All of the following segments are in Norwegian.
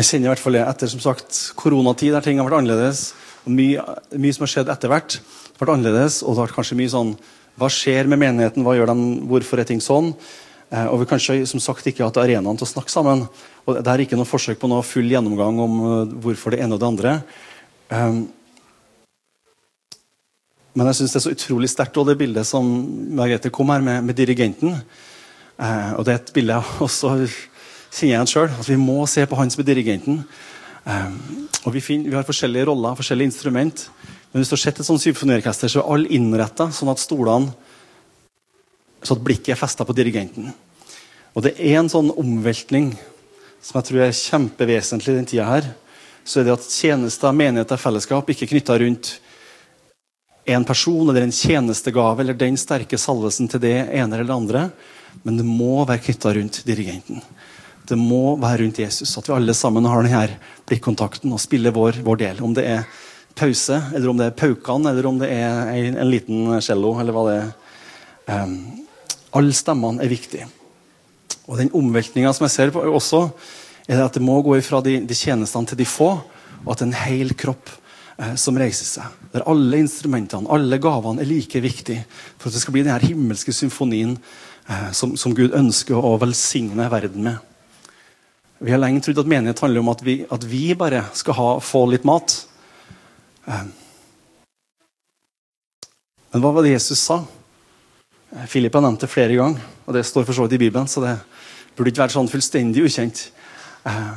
Jeg kjenner i hvert fall det etter som sagt, koronatid, der ting har vært annerledes. og Mye, mye som har skjedd etter hvert, har vært annerledes. Og det har vært kanskje mye sånn Hva skjer med menigheten? Hva gjør de? Hvorfor er ting sånn? Eh, og vi kanskje som sagt ikke hatt arenaen til å snakke sammen. og Det er ikke noe forsøk på noe full gjennomgang om uh, hvorfor det ene og det andre. Um, men jeg syns det er så utrolig sterkt, og det bildet som Margrethe kom her med, med dirigenten. Eh, og det er et bilde jeg også kjenner han sjøl. At vi må se på han som er dirigenten. Eh, og vi, finner, vi, har forskjellige roller, forskjellige instrument. Men hvis du har sett et sånt symfoniorkester, så er alle innretta sånn at stolene Så at blikket er festa på dirigenten. Og det er en sånn omveltning som jeg tror er kjempevesentlig i den tida her. Så er det at tjenester, menigheter, fellesskap ikke knytta rundt en person eller en tjenestegave eller den sterke salvelsen til det ene eller det andre. Men det må være knytta rundt dirigenten. Det må være rundt Jesus. At vi alle sammen har denne blikkontakten og spiller vår, vår del. Om det er pause, eller om det er paukan, eller om det er en, en liten cello, eller hva det er. Um, alle stemmene er viktige. Og den omveltninga som jeg ser på også, er at det må gå fra de, de tjenestene til de få, og at en hel kropp eh, som reiser seg. Der alle instrumentene, alle gavene er like viktige for at det skal bli denne himmelske symfonien eh, som, som, Gud ønsker å velsigne verden med. Vi har lenge trodd at menighet handler om at vi, at vi bare skal ha, få litt mat. Eh. Men hva var det Jesus sa? Filip Philip har nevnt det flere ganger, og det står for så vidt i Bibelen. så det burde ikke være sånn fullstendig ukjent. Eh,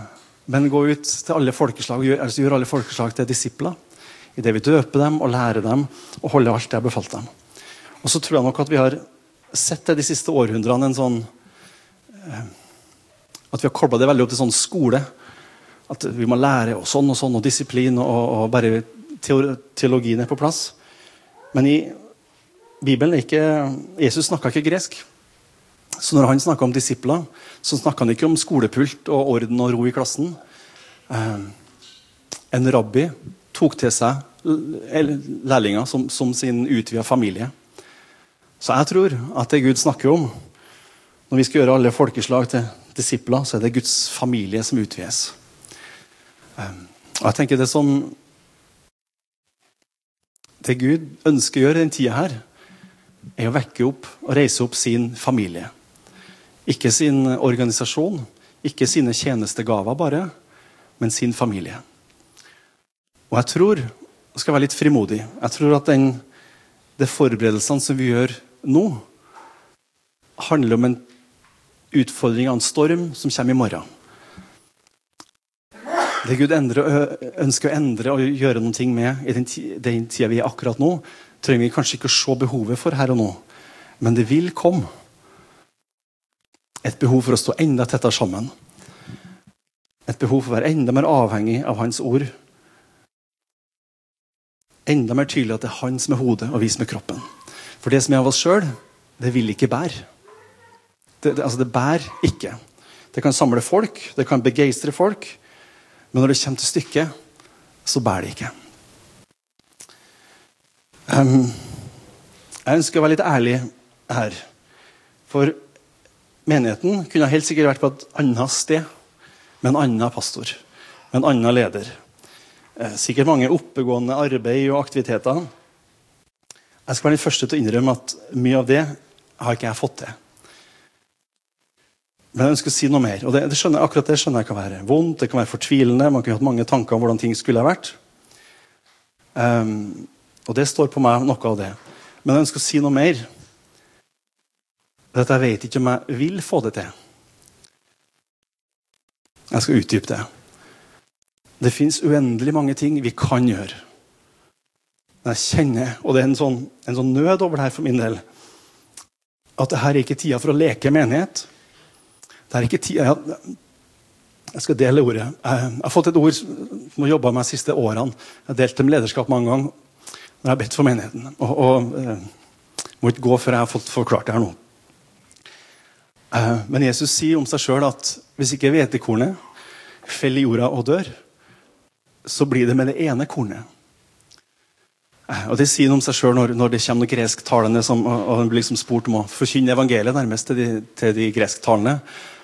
men gå ut til alle folkeslag og gjør, altså gjør alle folkeslag til disipler det vi døper dem og lærer dem og holder alt det jeg befalt dem. Og så tror jeg nok at vi har sett det de siste århundrene en sånn eh, At vi har kobla det veldig opp til sånn skole. At vi må lære og sånn og sånn, og disiplin, og, og bare teologien er på plass. Men i Bibelen er ikke Jesus snakka ikke gresk. Så når han snakka om disipler, så snakka han ikke om skolepult og orden og ro i klassen. Eh, en rabbi tok til seg lærlinger som, som sin utvida familie. Så jeg tror at det Gud snakker om når vi skal gjøre alle folkeslag til disipler, så er det Guds familie som utvides. Um, og jeg tenker Det som det Gud ønsker å gjøre i denne tida, her, er å vekke opp og reise opp sin familie. Ikke sin organisasjon, ikke sine tjenestegaver bare, men sin familie. Og jeg tror jeg skal være litt frimodig, jeg tror at den, de forberedelsene som vi gjør nå, handler om en utfordring av en storm som kommer i morgen. Det Gud endrer, ønsker å endre og gjøre noe med i den, den tida vi er akkurat nå, trenger vi kanskje ikke å se behovet for her og nå. Men det vil komme et behov for å stå enda tettere sammen. Et behov for å være enda mer avhengig av Hans ord enda mer tydelig at det er han som er hodet, og vi som er kroppen. For det som er av oss sjøl, det vil ikke bære. Det, det, altså det bærer ikke. Det kan samle folk, det kan begeistre folk, men når det kommer til stykket, så bærer det ikke. Um, jeg ønsker å være litt ærlig her. For menigheten kunne helt sikkert vært på et annet sted, med en annen pastor, med en annen leder. Eh, sikkert mange oppegående arbeid og aktiviteter. Jeg skal være den første til å innrømme at mye av det har ikke jeg fått til. Men jeg ønsker å si noe mer. og det, det skjønner, Akkurat det skjønner jeg kan være vondt, det kan være fortvilende. Man kunne hatt mange tanker om hvordan ting skulle ha vært. Um, og det står på meg, noe av det. Men jeg ønsker å si noe mer. At jeg vet ikke om jeg vil få det til. Jeg skal utdype det. Det fins uendelig mange ting vi kan gjøre. Men jeg kjenner, og det er en sånn, en sånn nød over det her for min del, at det her er ikke tida for å leke menighet. Det er ikke tid jeg, jeg skal dele ordet. Jeg, har fått et ord som jeg jobba med de siste årene. Jeg har delt med lederskap mange ganger når jeg har bedt for menigheten. Og, og eh, må ikke gå før jeg har fått forklart det her nå. Eh, men Jesus sier om seg sjøl at hvis ikke hvetekornet faller i jorda og dør, så blir det med det ene kornet. Eh, og Det sier noe om seg sjøl når, når, det kommer noen gresktalende som, og, og blir liksom spurt om å forkynne evangeliet nærmest til de, til de gresktalende.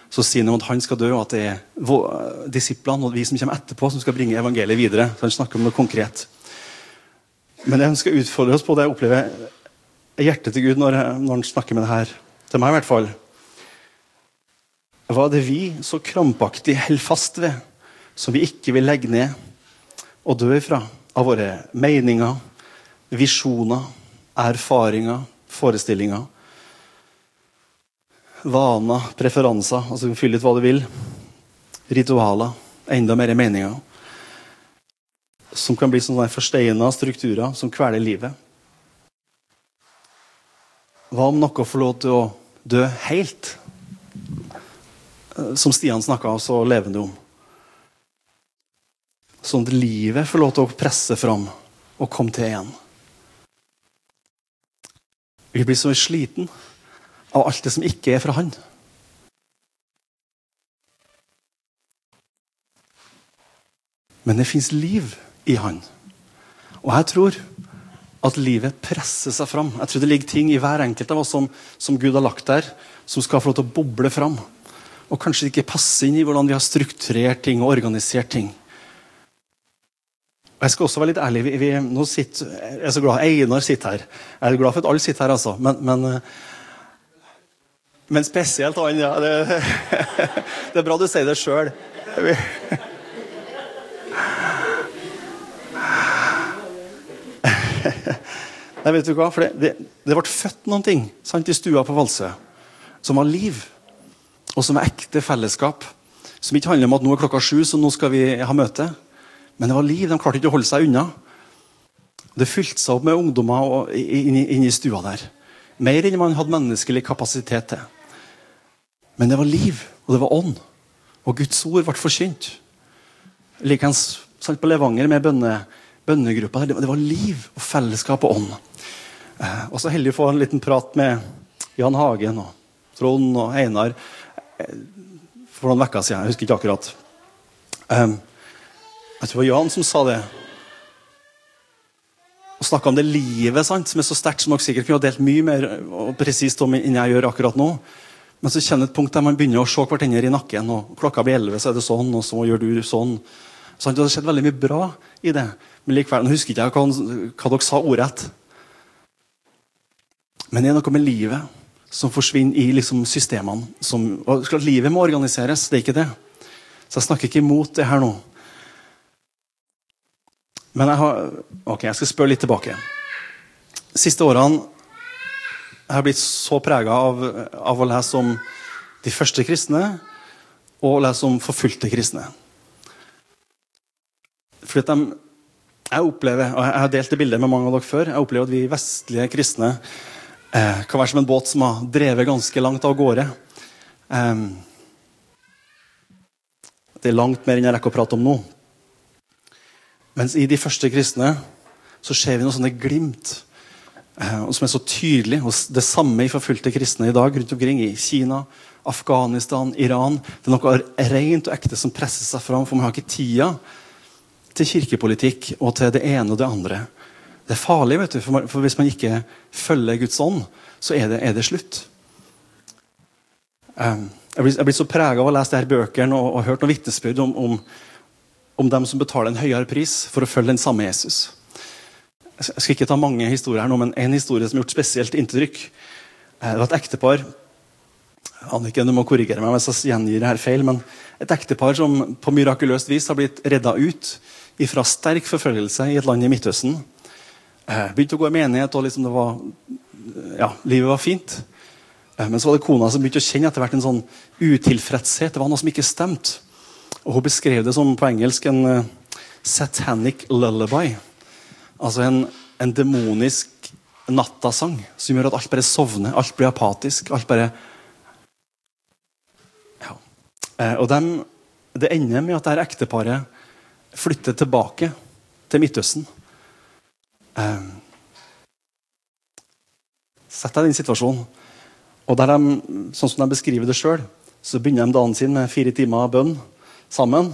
Så sier han at han skal dø, og at det er disiplene og vi som kommer etterpå, som skal bringe evangeliet videre. Så han snakker om noe konkret. Men det han skal utfordre oss på, det jeg opplever hjertet til Gud når, når han snakker med det her. Til meg, i hvert fall. Hva er det vi så krampaktig holder fast ved, som vi ikke vil legge ned og dø ifra? Av våre meninger, visjoner, erfaringer, forestillinger vaner, preferanser. altså Fyll ut hva du vil. Ritualer. Enda mer meninger. Som kan bli sånne forsteina strukturer som kveler livet. Hva om noe får lov til å dø helt? Som Stian snakka så levende om. Sånn at livet får lov til å presse fram og komme til igjen. Vi blir så sliten av alt det som ikke er fra Han. Men det fins liv i Han. Og jeg tror at livet presser seg fram. Jeg tror det ligger ting i hver enkelt av oss som, som Gud har lagt der, som skal få lov til å boble fram. Og kanskje ikke passe inn i hvordan vi har strukturert ting og organisert ting. Og Jeg skal også være litt ærlig. Vi, vi, sitter, jeg er så glad Einar sitter her. Jeg er glad for at alle sitter her, altså. Men, men men spesielt han, ja. Det, det, er bra du sier det sjøl. Nei, vet du hva? For det, det, det, ble født noen ting sant, i stua på Valsø som var liv, og som var ekte fellesskap. Som ikke handler om at nå er klokka sju, så nå skal vi ha møte. Men det var liv. De klarte ikke å holde seg unna. Det fylte seg opp med ungdommer inne inn i stua der. Mer enn man hadde menneskelig kapasitet til. Men det var liv, og det var ånd. Og Guds ord ble forkynt. Likeens på Levanger med bønne, bønnegruppa. Det, var liv og fellesskap og ånd. Eh, og så heldig å få en liten prat med Jan Hagen og Trond og Einar eh, for noen uker siden. Jeg husker ikke akkurat. Um, jeg tror det var Jan som sa det. Og snakka om det livet sant, som er så sterkt, som dere sikkert kunne ha delt mye mer og presist om enn jeg gjør akkurat nå. Men så kommer et punkt der man begynner å se hverandre i nakken. og Klokka blir 11, så er det sånn, og så gjør du sånn. Så det har skjedd veldig mye bra i det. Men likevel, nå husker ikke jeg hva, hva dere sa ordrett. Men det er noe med livet som forsvinner i liksom, systemene. Som, og klart, Livet må organiseres, det er ikke det. Så jeg snakker ikke imot det her nå. Men jeg har Ok, jeg skal spørre litt tilbake. Siste årene jeg har blitt så prega av, av, å lese om de første kristne og å lese om forfulgte kristne. Fordi at de, jeg opplever, og jeg har delt det bildet med mange av dere før, jeg opplever at vi vestlige kristne eh, kan være som en båt som har drevet ganske langt av gårde. Eh, det er langt mer enn jeg rekker å prate om nå. Mens i de første kristne så ser vi noen sånne glimt og som er så tydelig hos det samme i forfulgte kristne i dag rundt omkring i Kina, Afghanistan, Iran. Det er noe rent og ekte som presser seg fram, for man har ikke tida til kirkepolitikk og til det ene og det andre. Det er farlig, vet du, for, hvis man ikke følger Guds ånd, så er det, er det slutt. Um, jeg blir, jeg blir så prega av å lese her bøkene og, og hørt noen vitnesbyrd om, om, om dem som betaler en høyere pris for å følge den samme Jesus. Jeg skal ikke ta mange historier her nå, men en historie som har gjort spesielt inntrykk. Eh, det var et ektepar Anniken, du må korrigere meg hvis jeg gjengir det her feil, men et ektepar som på mirakuløst vis har blitt redda ut fra sterk forfølgelse i et land i Midtøsten. Eh, begynte å gå i menighet, og liksom var, ja, livet var fint. Eh, men så var det kona som begynte å kjenne etter hvert en sånn utilfredshet. Det var noe som ikke stemte. Og Hun beskrev det som på engelsk en satanic lullaby. Altså en, en demonisk nattasang som gjør at alt bare sovner, alt blir apatisk. alt bare... Ja. Eh, og dem, Det ender med at dette ekteparet flytter tilbake til Midtøsten. Eh, Sett deg i den situasjonen. Og der de, sånn som de beskriver det sjøl, så begynner de dagen sin med fire timer bønn sammen.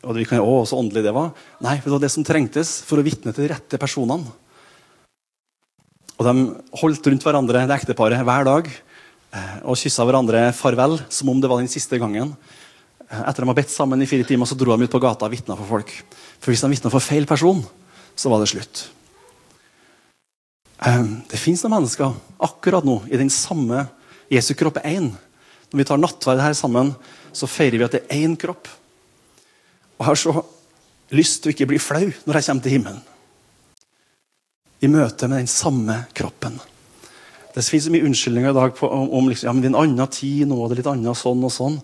Og vi kan, å, så åndelig det var. Nei, det var det som trengtes for å vitne til de rette personene. Og De holdt rundt hverandre, det ekteparet, hver dag. eh, og kyssa hverandre farvel som om det var den siste gangen. Eh, etter de har bedt sammen i fire timer, så dro de ut på gata og vitna for folk. For hvis de vitna for feil person, så var det slutt. Eh, det fins noen mennesker akkurat nå i den samme Jesu kropp er. Når vi tar nattverd her sammen, så feirer vi at det er én kropp. Og har så lyst til å ikke bli flau når jeg kommer til himmelen. I møte med den samme kroppen. Det finnes så mye unnskyldninger i dag på, om, om liksom, ja, men det er en annen tid nå, det er litt annet sånn og sånn.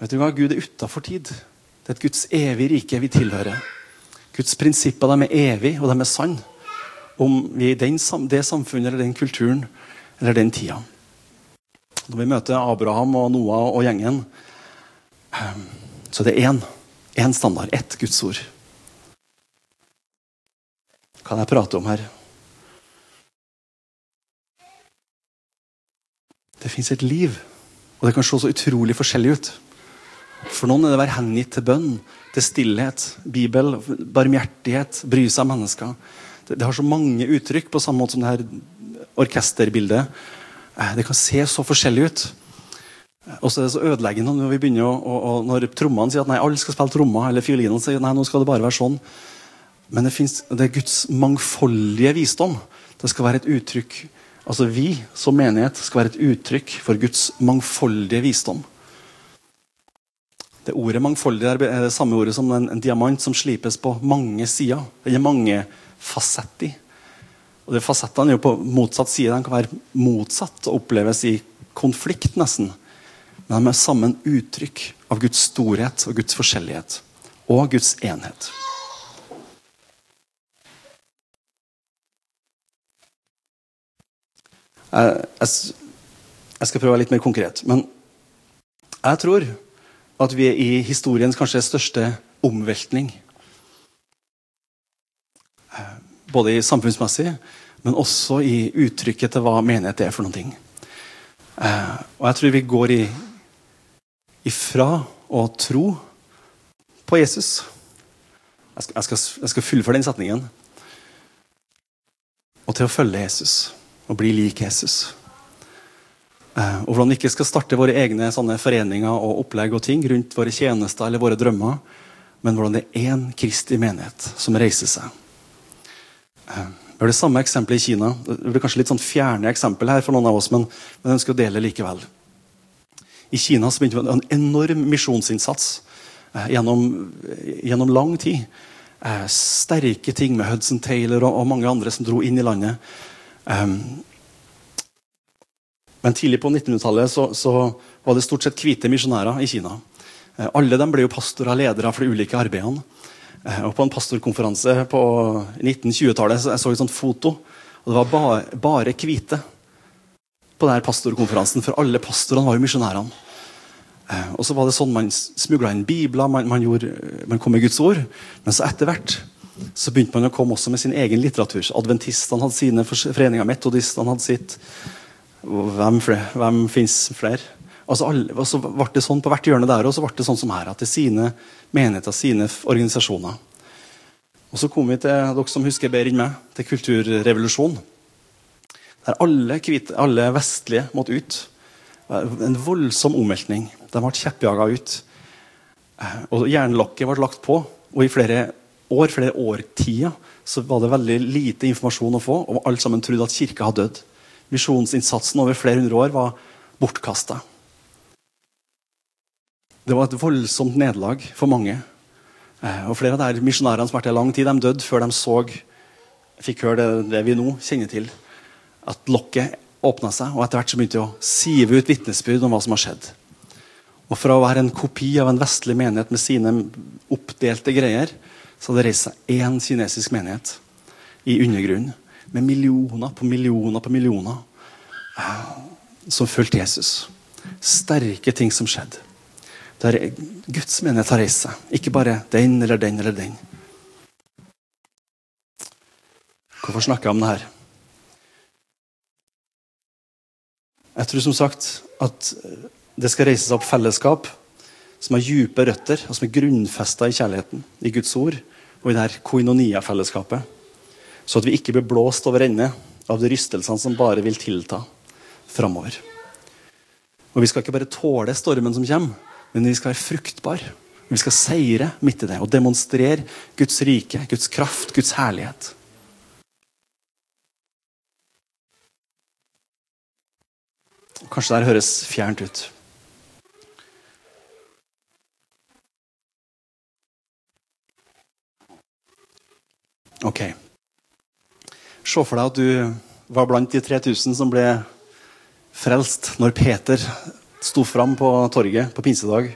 Vet du hva? Gud er utafor tid. Det er et Guds evige rike vi tilhører. Guds prinsipper de er evige, og de er sanne. Om vi er i det samfunnet eller den kulturen eller den tida. Når vi møter Abraham og Noah og gjengen, ehm, så det er én. Én standard. Ett Guds ord. Kan jeg prate om her? Det fins et liv, og det kan se så utrolig forskjellig ut. For noen er det å være hengitt til bønn, til stillhet, Bibel, barmhjertighet, bry seg om mennesker. Det, det, har så mange uttrykk, på samme måte som det her orkesterbildet. Eh, det kan se så forskjellig ut. Og så er det så ødeleggende når vi begynner å, og, og når trommene sier at nei, alle skal spille trommer, eller fiolinene sier nei, nå skal det bare være sånn. Men det, finnes, det er Guds mangfoldige visdom. Det skal være et uttrykk Altså Vi som menighet skal være et uttrykk for Guds mangfoldige visdom. Det ordet mangfoldig er det samme ordet som en, en diamant som slipes på mange sider. Det er mange fasetter. Og de Fasettene er jo på motsatt side. De kan være motsatt og oppleves i konflikt, nesten. Men de er sammen uttrykk av Guds storhet og Guds forskjellighet. Og Guds enhet. Jeg, skal prøve å være litt mer konkret. Men jeg tror at vi er i historiens kanskje største omveltning. Både i samfunnsmessig, men også i uttrykket til hva menighet er for noen ting. Og jeg tror vi går i ifra å tro på Jesus Jeg skal, jeg skal, jeg skal fullføre den setningen. Og til å følge Jesus og bli lik Jesus. Eh, og hvordan vi ikke skal starte våre egne foreninger og opplegg og ting rundt våre tjenester eller våre drømmer, men hvordan det er én kristig menighet som reiser seg. Eh, vi har det samme eksempelet i Kina. Det blir kanskje litt sånn fjerne eksempel her for noen av oss, men, men jeg ønsker å dele likevel. I Kina så begynte man en enorm misjonsinnsats eh, gjennom, gjennom, lang tid. Eh, sterke ting med Hudson Taylor og, og, mange andre som dro inn i landet. Um, men tidlig på 1900-tallet så, så, var det stort sett hvite misjonærer i Kina. Eh, alle dem ble jo pastorer og ledere for de ulike arbeidene. Eh, og På en pastorkonferanse på 1920-tallet så jeg så et sånt foto. og Det var bare, bare hvite på denne pastorkonferansen, for alle pastorene var jo misjonærene. Eh, og så var det sånn Man smugla inn bibler, man, man, gjorde, man, kom med Guds ord. Men så etter hvert så begynte man å komme også med sin egen litteratur. Adventistene hadde sine foreninger, metodistene hadde sitt. Hvem, flere, hvem fins flere? Altså, alle, og så ble det sånn På hvert hjørne der og så ble det sånn som her, at det er sine menigheter, sine organisasjoner. Og Så kom vi til dere som husker bedre enn meg, til kulturrevolusjonen. Der alle, kvite, alle vestlige måtte ut. En voldsom omveltning. De ble kjeppjaga ut. Og Jernlokket ble lagt på. Og i flere år, flere årtier så var det veldig lite informasjon å få. Og alle sammen trodde at kirka hadde dødd. Misjonsinnsatsen over flere hundre år var bortkasta. Det var et voldsomt nederlag for mange. Eh, og Flere av de misjonærene som har vært i lang tid, de døde før de så, fikk høre det, det vi nå kjenner til at lokket åpna seg, og etter hvert så begynte det å sive ut vitnesbyrd om hva som har skjedd. Og Fra å være en kopi av en vestlig menighet med sine oppdelte greier, så hadde det reist seg én kinesisk menighet i undergrunnen med millioner på millioner på millioner eh, som fulgte Jesus. Sterke ting som skjedde. Der Guds menighet har reist seg. Ikke bare den eller den eller den. Hvorfor snakker jeg om det her? Jeg tror som sagt at det skal reises opp fellesskap som har dype røtter, og som er grunnfesta i kjærligheten, i Guds ord og i det her koinonia-fellesskapet. Så at vi ikke blir blåst over ende av de rystelsene som bare vil tilta framover. Og vi skal ikke bare tåle stormen som kommer, men vi skal være fruktbare. Vi skal seire midt i det og demonstrere Guds rike, Guds kraft, Guds herlighet. Kanskje det her høres fjernt ut. Ok. Se for deg at du var blant de 3000 som ble frelst når Peter sto fram på torget på pinsedag.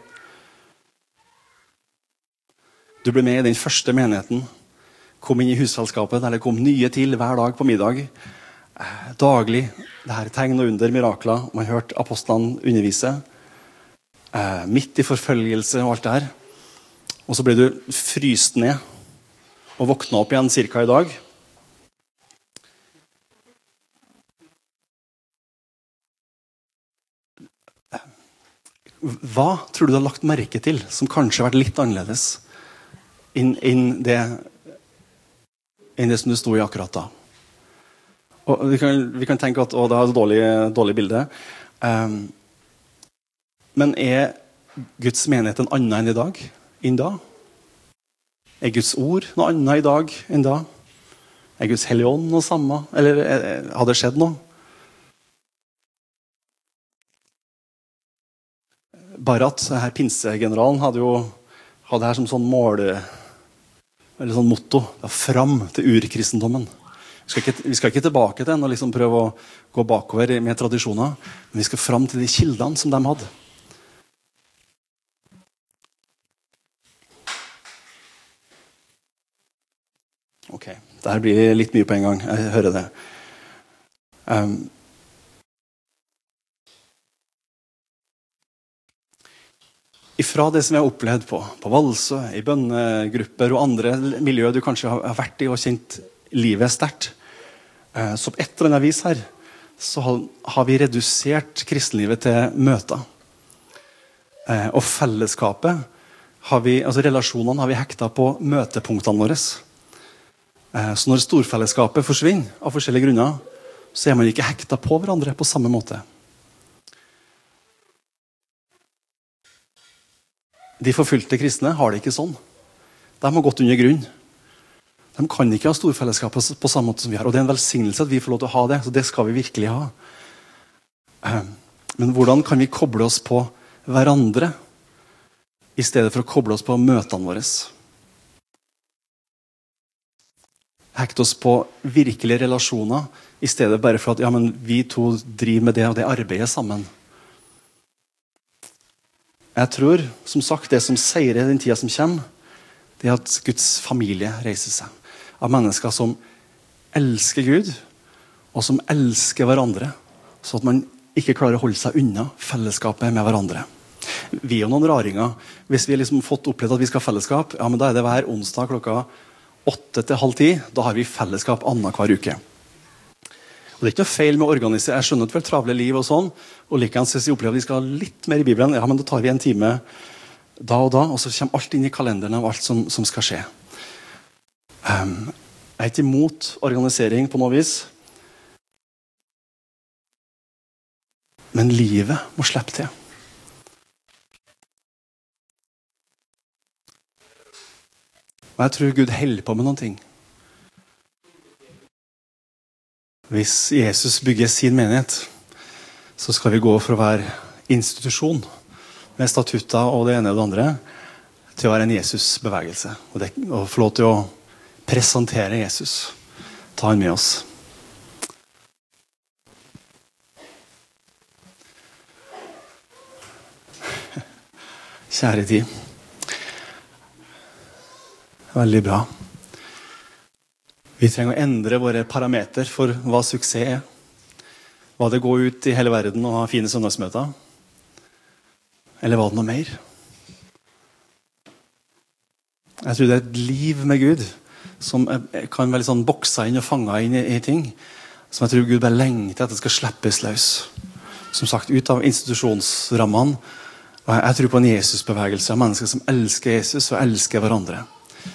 Du ble med i den første menigheten. Kom inn i husfellesskapet, det kom nye til hver dag på middag. Daglig. Det her tegn og under, mirakler. Man hørte apostlene undervise. Eh, midt i forfølgelse og alt det her. Og så ble du fryst ned og våkna opp igjen ca. i dag. Hva tror du du har lagt merke til som kanskje har vært litt annerledes enn det, inn det som du sto i akkurat da? Og vi, kan, vi kan tenke at å, det er et dårlig, dårlig bilde. Um, men er Guds menighet en annen enn i dag? Enn da? Er Guds ord noe annet i dag enn da? Er Guds hellige ånd noe samme? Eller har det skjedd noe? Barat, her pinsegeneralen, hadde jo hadde her som sånn mål, eller sånn motto. Fram til urkristendommen. Skal, ikke, vi skal ikke tilbake til den og liksom prøve å gå bakover med tradisjoner. Men vi skal fram til de kildene som de hadde. Ok. Dette blir litt mye på en gang. Jeg hører det. Um, ifra det som jeg har opplevd på, på Valsø, i bønnegrupper og andre miljøer du kanskje har vært i og kjent livet sterkt, så etter denne avis her så har vi redusert kristenlivet til møter. Eh, og fellesskapet, har vi, altså relasjonene, har vi hekta på møtepunktene våre. Eh, så når storfellesskapet forsvinner av forskjellige grunner, så er man ikke hekta på hverandre på samme måte. De forfulgte kristne har det ikke sånn. De har gått under grunn. De kan ikke ha storfellesskapet på samme måte som vi har. Og det er en velsignelse at vi får lov til å ha det. Så det skal vi virkelig ha. Ehm, men hvordan kan vi koble oss på hverandre i stedet for å koble oss på møtene våre? Hekte oss på virkelige relasjoner i stedet bare for at ja, men vi to driver med det og det arbeidet sammen. Jeg tror som sagt, det som seirer den tida som kommer, det er at Guds familie reiser seg av mennesker som elsker Gud, og som elsker hverandre. Så at man ikke klarer å holde seg unna fellesskapet med hverandre. Vi er jo noen raringer. Hvis vi har liksom fått opplevd at vi skal ha fellesskap, ja, men da er det hver onsdag klokka åtte til halv ti. Da har vi fellesskap annenhver uke. Og Det er ikke noe feil med å organisere. Jeg skjønner at vi har travle liv, og sånn, og likeens hvis vi opplever at vi skal ha litt mer i Bibelen, ja, men da tar vi en time da og da, og så kommer alt inn i kalenderen av alt som, som skal skje. Um, jeg er ikke imot organisering på noe vis. Men livet må slippe til. Og jeg tror Gud holder på med noen ting. Hvis Jesus bygger sin menighet, så skal vi gå for å være institusjon med statutter og det ene og det andre til å være en Jesus-bevegelse. Og, og få lov til å presentere Jesus. Ta han med oss. Kjære tid. Veldig bra. Vi trenger å endre våre parameter for hva suksess er. Var det gå ut i hele verden og ha fine søndagsmøter? Eller var det noe mer? Jeg tror det er et liv med Gud som kan være litt sånn boksa inn og fanga inn i, i, ting. Som jeg tror Gud bare lengter det skal slippes løs. Som sagt, ut av institusjonsrammene. Og jeg, jeg tror på en Jesusbevegelse av mennesker som elsker Jesus og elsker hverandre.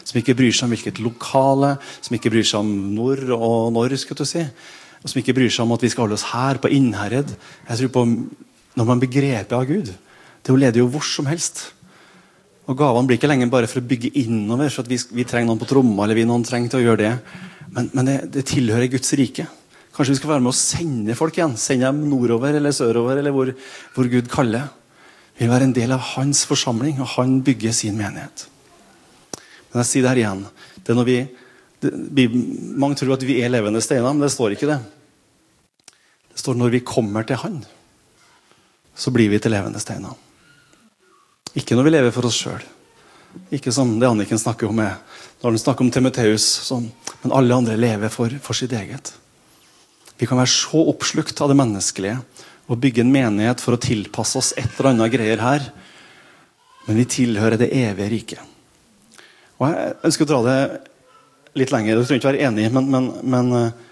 Som ikke bryr seg om hvilket lokale, som ikke bryr seg om når og når. skal du si. Og som ikke bryr seg om at vi skal holde oss her på Innherred. Jeg tror på når man blir grepet av Gud. Det leder jo hvor som helst. Og Gavene blir ikke lenger bare for å bygge innover, så at vi, vi trenger noen på tromma. eller vi noen trenger til å gjøre det. Men, men det, det, tilhører Guds rike. Kanskje vi skal være med å sende folk igjen. Sende dem nordover eller sørover, eller hvor, hvor Gud kaller. Vi vil være en del av hans forsamling, og han bygger sin menighet. Men jeg sier det her igjen. Det er når vi, det, mange tror at vi er levende steiner, men det står ikke det. Det står når vi kommer til Han, så blir vi til levende steiner. Ikke når vi lever for oss sjøl. Ikke som det Anniken snakker om, er, når han snakker om Timoteus. Sånn, men alle andre lever for, for sitt eget. Vi kan være så oppslukt av det menneskelige og bygge en menighet for å tilpasse oss et eller annet greier her. Men vi tilhører det evige riket. Og Jeg ønsker å dra det litt lenger. Du trenger ikke være enig, men, men, men eh,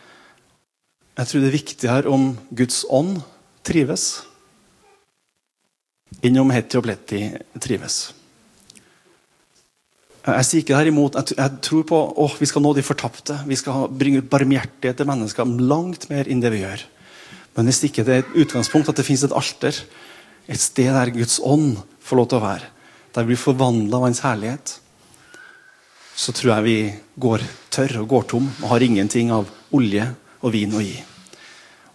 jeg tror det er viktigere om Guds ånd trives innom Hetty og Pletti trives. Jeg sier ikke det her imot. Jeg, tror på at vi skal nå de fortapte. Vi skal bringe ut barmhjertighet til mennesker langt mer enn det vi gjør. Men hvis ikke det er et utgangspunkt at det finnes et alter, et sted der Guds ånd får lov til å være, der vi blir forvandla av Hans herlighet, så tror jeg vi går tørr og går tom og har ingenting av olje og vin å gi.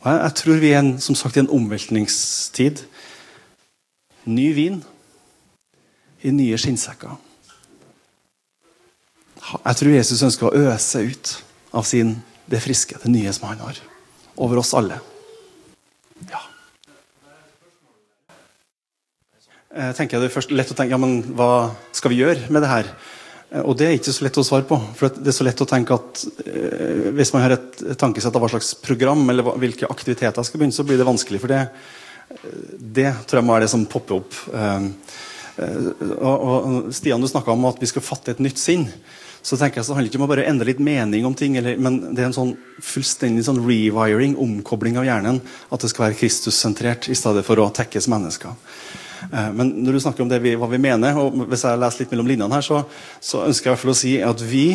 Og jeg, jeg tror vi er en, som sagt, i en omveltningstid ny vin i nye skinnsekker. Jeg tror Jesus ønsker å øse ut av sin, det friske, det nye som han har. Over oss alle. Ja. Jeg tenker det er først lett å tenke ja, men hva skal vi gjøre med det her? Og det er ikke så lett å svare på. For det er så lett å tenke at eh, Hvis man har et tankesett av hva slags program eller hvilke aktiviteter skal begynne, så blir det vanskelig. For det, det tror jeg må være det som popper opp. Ehm, eh, og, Stian, du snakka om at vi skal fatte et nytt sinn. Så tenker jeg så Det handler ikke om å bare endre litt mening om ting, eller, men det er en sånn fullstendig sånn rewiring, omkobling av hjernen. At det skal være Kristus-sentrert i stedet for å tekkes mennesker. Eh, men når du snakker om det vi, hva vi mener, og hvis jeg leser litt mellom linjene her, så, så ønsker jeg i hvert fall å si at vi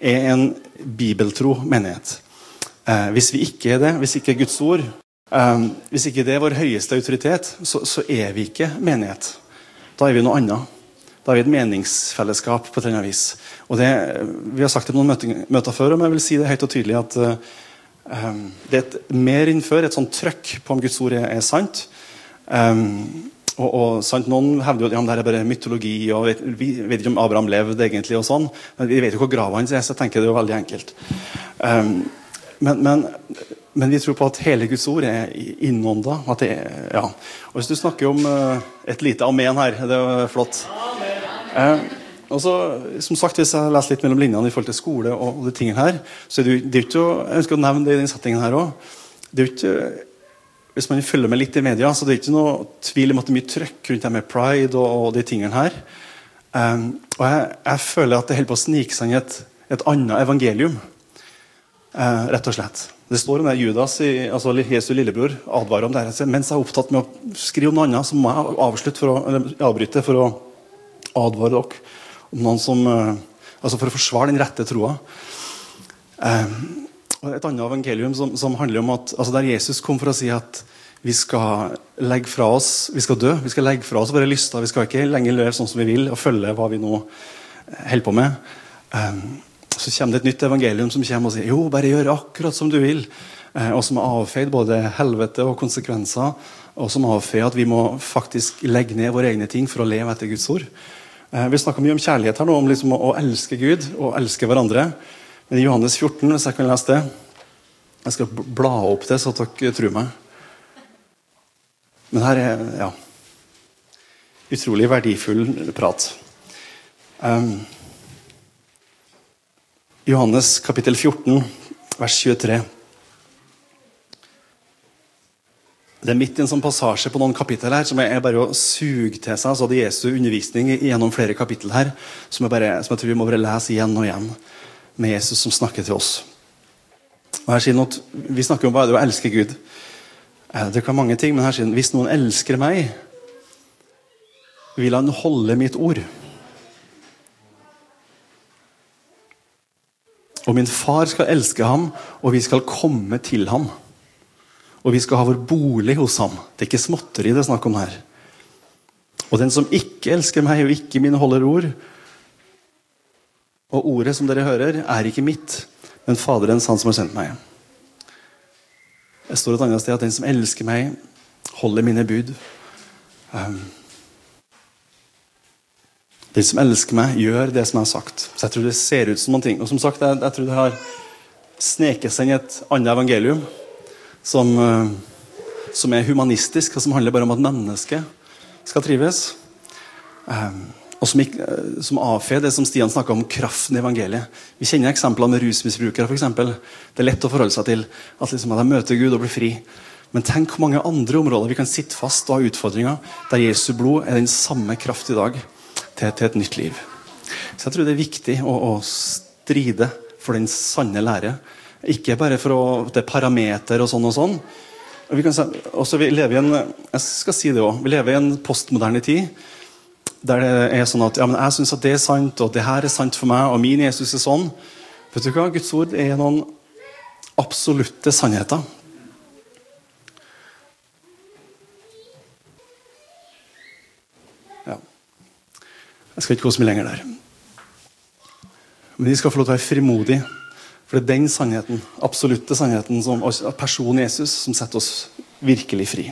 er en bibeltro menighet. Eh, hvis vi ikke er det, hvis ikke Guds ord Um, hvis ikke det er vår høyeste autoritet, så, så, er vi ikke menighet. Da er vi noe annet. Da er vi et meningsfellesskap på et eller annet vis. Og det, vi har sagt det på noen møter, møter før, men jeg vil si det høyt og tydelig at um, det er et, mer enn et sånt trøkk på om Guds ord er, er sant. Um, og, og sant, Noen hevder jo at ja, det er bare mytologi, og vet, vi vet ikke om Abraham levde egentlig. og sånn, men Vi vet jo hvor grava hans er, så jeg tenker det er jo veldig enkelt. Um, men, men men vi tror på at hele Guds ord er innånda. Ja. Og hvis du snakker om uh, et lite amen her, det er flott. Uh, og så, som sagt, Hvis jeg leser litt mellom linjene i forhold til skole, og, og de tingene her, så er det, det er ikke, jeg ønsker å nevne det i den settingen her også. Hvis man følger med litt i media, så det er ikke noe tvil om at det er mye trøkk rundt det med pride og, og de tingene her. Um, og jeg, jeg, føler at det holder på å snike seg inn et, et annet evangelium. Uh, rett og slett. Det står om Judas, altså Jesu lillebror, advarer om det. Mens jeg er opptatt med å skrive om noe annet, så må jeg avslutte for å, eller avbryte for å advare dere om noen som eh, Altså for å forsvare den rette troa. Um, et annet evangelium som, som, handler om at altså der Jesus kom for å si at vi skal legge fra oss, vi skal dø, vi skal legge fra oss våre lyster. Vi skal ikke lenger leve sånn som vi vil og følge hva vi nå holder på med. Så kommer det et nytt evangelium som kommer og sier jo, bare gjør akkurat som du vil. Eh, og som avfeid både helvete og konsekvenser. Og som avfeier at vi må faktisk legge ned våre egne ting for å leve etter Guds ord. Eh, vi snakker mye om kjærlighet her nå, om liksom å elske Gud og elske hverandre. Men i Johannes 14, hvis jeg kan lese det Jeg skal bla opp det, så dere tror meg. Men her er ja, utrolig verdifull prat. Um, Johannes kapittel 14, vers 23. Det er midt i en sånn passasje på noen kapittel her som er bare å suge til seg. altså Det er Jesu undervisning gjennom flere kapittel her som jeg, bare, som jeg tror vi må bare lese igjen og igjen. Med Jesus som snakker til oss. Og her sier noe, Vi snakker om hva det er å elske Gud. Det kan mange ting, men her sier han hvis noen elsker meg, vil han holde mitt ord. Og min far skal elske ham, og vi skal komme til ham. Og vi skal ha vår bolig hos ham. Det er ikke småtteri det er snakk om her. Og den som ikke elsker meg og ikke mine holder ord Og ordet som dere hører, er ikke mitt, men Faderens, han som har sendt meg. Det står et annet sted at den som elsker meg, holder mine bud. Um, den som elsker meg, gjør det som jeg har sagt. Så jeg tror det ser ut som noen ting. Og som sagt, jeg, jeg tror det har sneket seg inn et annet evangelium som, uh, som er humanistisk, og som handler bare om at mennesket skal trives. Um, og som, uh, som avfeier det som Stian snakka om, kraften i evangeliet. Vi kjenner eksempler med rusmisbrukere. For eksempel. det er lett å forholde seg til at, liksom, at de møter Gud og blir fri. Men tenk hvor mange andre områder vi kan sitte fast og ha utfordringer der Jesu blod er den samme kraft i dag til, til et nytt liv. Så jeg tror det er viktig å, å stride for den sanne lære. Ikke bare for å, det parameter og sånn og sånn, vi, kan, også, vi lever i en jeg skal si det også, vi lever i en postmoderne tid der det er sånn at ja, men jeg syns at det er sant, og det her er sant for meg, og min Jesus er sånn. Vet du hva? Guds ord er noen absolutte sannheter. Jeg skal ikke gå så mye lenger der. Men de skal få lov til å være frimodige for det er den sannheten, absolutte sannheten, som personen Jesus, som setter oss virkelig fri.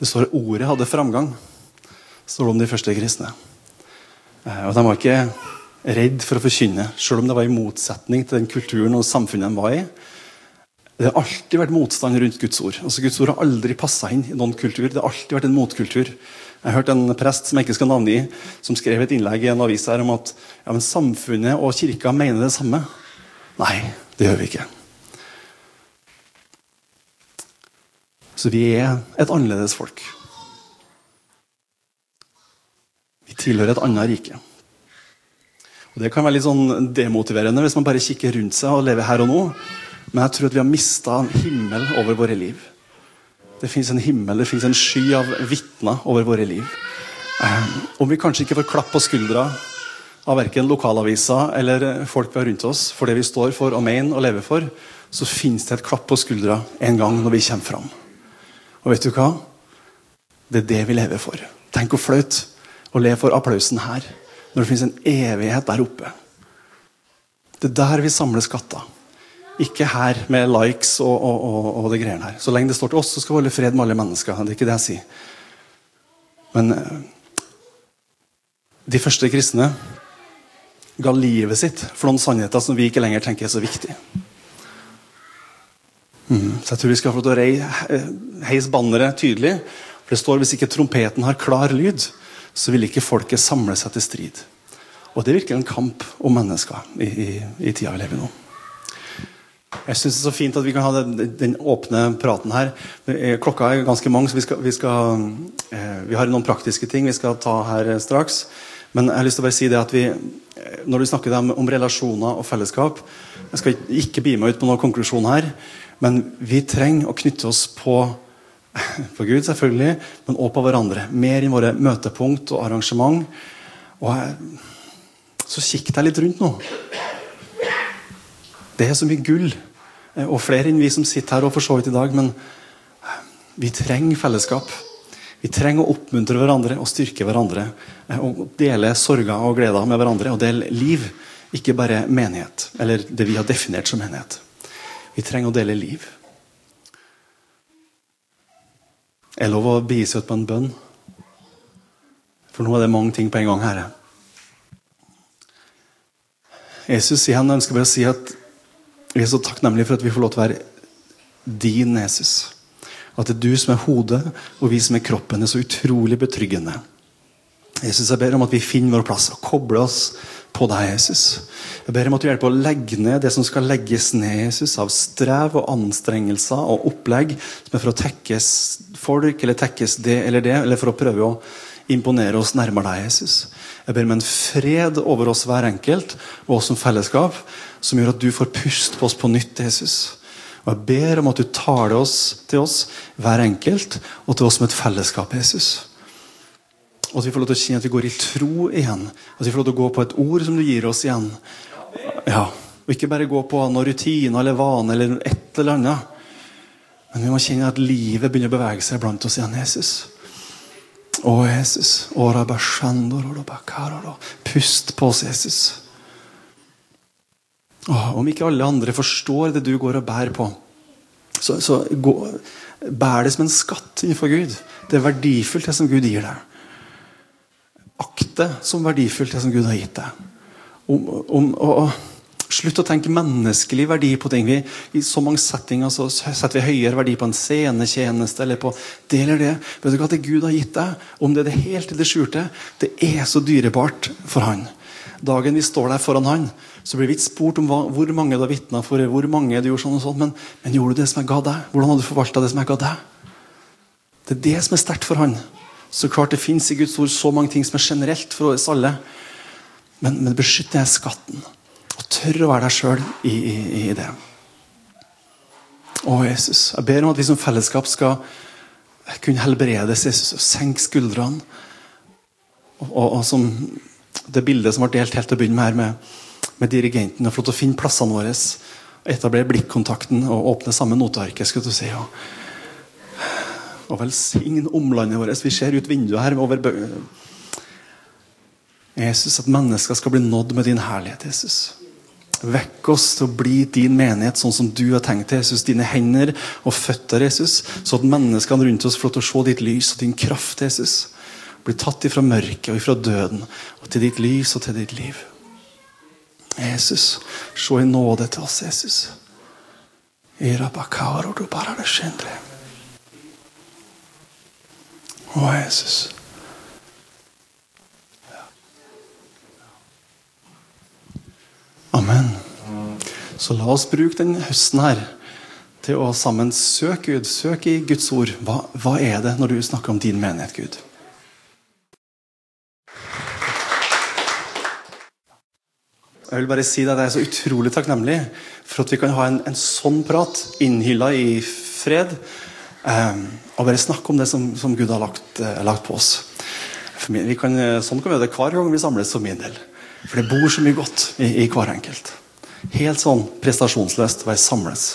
Det står at ordet hadde framgang, står det om de første kristne. Eh, og De var ikke redd for å forkynne, selv om det var i motsetning til den kulturen og samfunnet de var i. Det har alltid vært motstand rundt Guds ord. Altså Guds ord har aldri passa inn i noen kultur. Det har alltid vært en motkultur. Jeg hørte en prest som jeg ikke skal navngi, som skrev et innlegg i en avis her om at ja, men samfunnet og kirka mener det samme. Nei, det gjør vi ikke. Så vi er et annerledes folk. Vi tilhører et annet rike. Og Det kan være litt sånn demotiverende hvis man bare kikker rundt seg og lever her og nå. Men jeg tror at vi har mista himmel over våre liv. Det fins en himmel, det fins en sky av vitner over våre liv. Um, om vi kanskje ikke får klapp på skuldra av verken lokalaviser eller folk vi har rundt oss for det vi står for og mener og lever for, så fins det et klapp på skuldra en gang når vi kommer fram. Og vet du hva? Det er det vi lever for. Tenk hvor flaut å leve for applausen her, når det fins en evighet der oppe. Det er der vi samler skatter. Ikke her med likes og, og, og, og, det greiene her. Så lenge det står til oss, så skal vi holde fred med alle mennesker. Det er ikke det jeg sier. Men eh, de første kristne ga livet sitt for noen sannheter som vi ikke lenger tenker er så viktige. Mm. Så jeg tror vi skal få til å heise banneret tydelig. For det står hvis ikke trompeten har klar lyd, så vil ikke folket samle seg til strid. Og det er virkelig en kamp om mennesker i, i, i tida vi lever i nå. Jeg syns det er så fint at vi kan ha den, den åpne praten her. Klokka er ganske mange, så vi, skal, vi, skal, eh, vi, har noen praktiske ting vi skal ta her straks. Men jeg har lyst til å bare si det at vi, eh, når du snakker om, om relasjoner og fellesskap Jeg skal ikke bi meg ut på noen konklusjon her, men vi trenger å knytte oss på på Gud, selvfølgelig, men også på hverandre. Mer i våre møtepunkt og arrangement. Og jeg, så kikk deg litt rundt nå. Det er så mye gull. Eh, og flere enn vi som sitter her og for så vidt i dag. Men eh, vi trenger fellesskap. Vi trenger å oppmuntre hverandre og styrke hverandre. Eh, og dele sorger og gleder med hverandre. Og dele liv, ikke bare menighet. Eller det vi har definert som menighet. Vi trenger å dele liv. Er det lov å begi seg ut på en bønn? For nå er det mange ting på en gang her. Jesus sier han ønsker bare å si at vi er så takknemlige for at vi får lov til å være din Jesus. At det er du som er hodet, og vi som er kroppen. Er så utrolig betryggende. Jesus, Jeg ber om at vi finner vår plass og kobler oss på deg, Jesus. Jeg ber om at du hjelper å legge ned det som skal legges ned Jesus, av strev og anstrengelser og opplegg som er for å tekkes folk eller tekkes det eller det, eller for å prøve å imponere oss nærmere deg, Jesus. Jeg ber om en fred over oss hver enkelt og oss som fellesskap, som gjør at du får puste på oss på nytt, Jesus. Og Jeg ber om at du tar det oss til oss, hver enkelt, og til oss som et fellesskap, Jesus. Og at vi får lov til å kjenne at vi går i tro igjen. At vi får lov til å gå på et ord som du gir oss igjen. Ja, Og ikke bare gå på noen rutiner eller vane eller et eller annet. Men vi må kjenne at livet begynner å bevege seg blant oss igjen. Jesus. Å, Jesus. Pust på oss, Jesus. Åh, om ikke alle andre forstår det du går og bærer på, så, så gå, bær det som en skatt innenfor Gud. Det er verdifullt, det som Gud gir deg. Akt det som verdifullt, det som Gud har gitt deg. Om, om, og, og, slutt å tenke menneskelig verdi på ting. Vi, I så mange settinger så setter vi høyere verdi på en scenetjeneste eller på det eller det. Vet du hva det Gud har gitt deg, om det er det helt eller det skjulte, det er så dyrebart for Han. Dagen vi står der foran Han, så blir vi ikke spurt om hva, hvor mange du har vitna for, hvor mange du gjorde sånn og sånn, men, men gjorde du det som jeg ga deg? Hvordan har du forvalta det som jeg ga deg? Det er det som er sterkt for Han. Så klart Det fins i Guds ord så mange ting som er generelt for oss alle. Men, men beskytt denne skatten. Og tør å være deg sjøl i, i, i, det. Å, Jesus. Jeg ber om at vi som fellesskap skal kunne helbredes Jesus, og senke skuldrene. Og, og, og som det bildet som ble delt helt til å begynne med her, med, med dirigenten. og Flott å finne plassene våre. Etablere blikkontakten og åpne samme notearket. skulle du si, og og velsigne omlandet vårt. Vi ser ut vinduet her over Jesus, at mennesker skal bli nådd med din herlighet. Jesus. Vekk oss til å bli din menighet sånn som du har tenkt Jesus. Dine hender og føtter, Jesus. Så at menneskene rundt oss får til å se ditt lys og din kraft, Jesus. Bli tatt ifra mørket og ifra døden og til ditt lys og til ditt liv. Jesus, se i nåde til oss, Jesus. Å, Jesus. Amen. Så la oss bruke denne høsten her til å sammen søke Gud. Søke i Guds ord. Hva, hva er det når du snakker om din menighet, Gud? Jeg vil bare si at Jeg er så utrolig takknemlig for at vi kan ha en, en sånn prat innhylla i fred. eh, og bare snakke om det som, som Gud har lagt, eh, lagt på oss. Min, kan, eh, sånn kan vi gjøre det hver gang vi samles for min del. For det bor så mye godt i, i hver enkelt. Helt sånn prestasjonsløst Bare samles.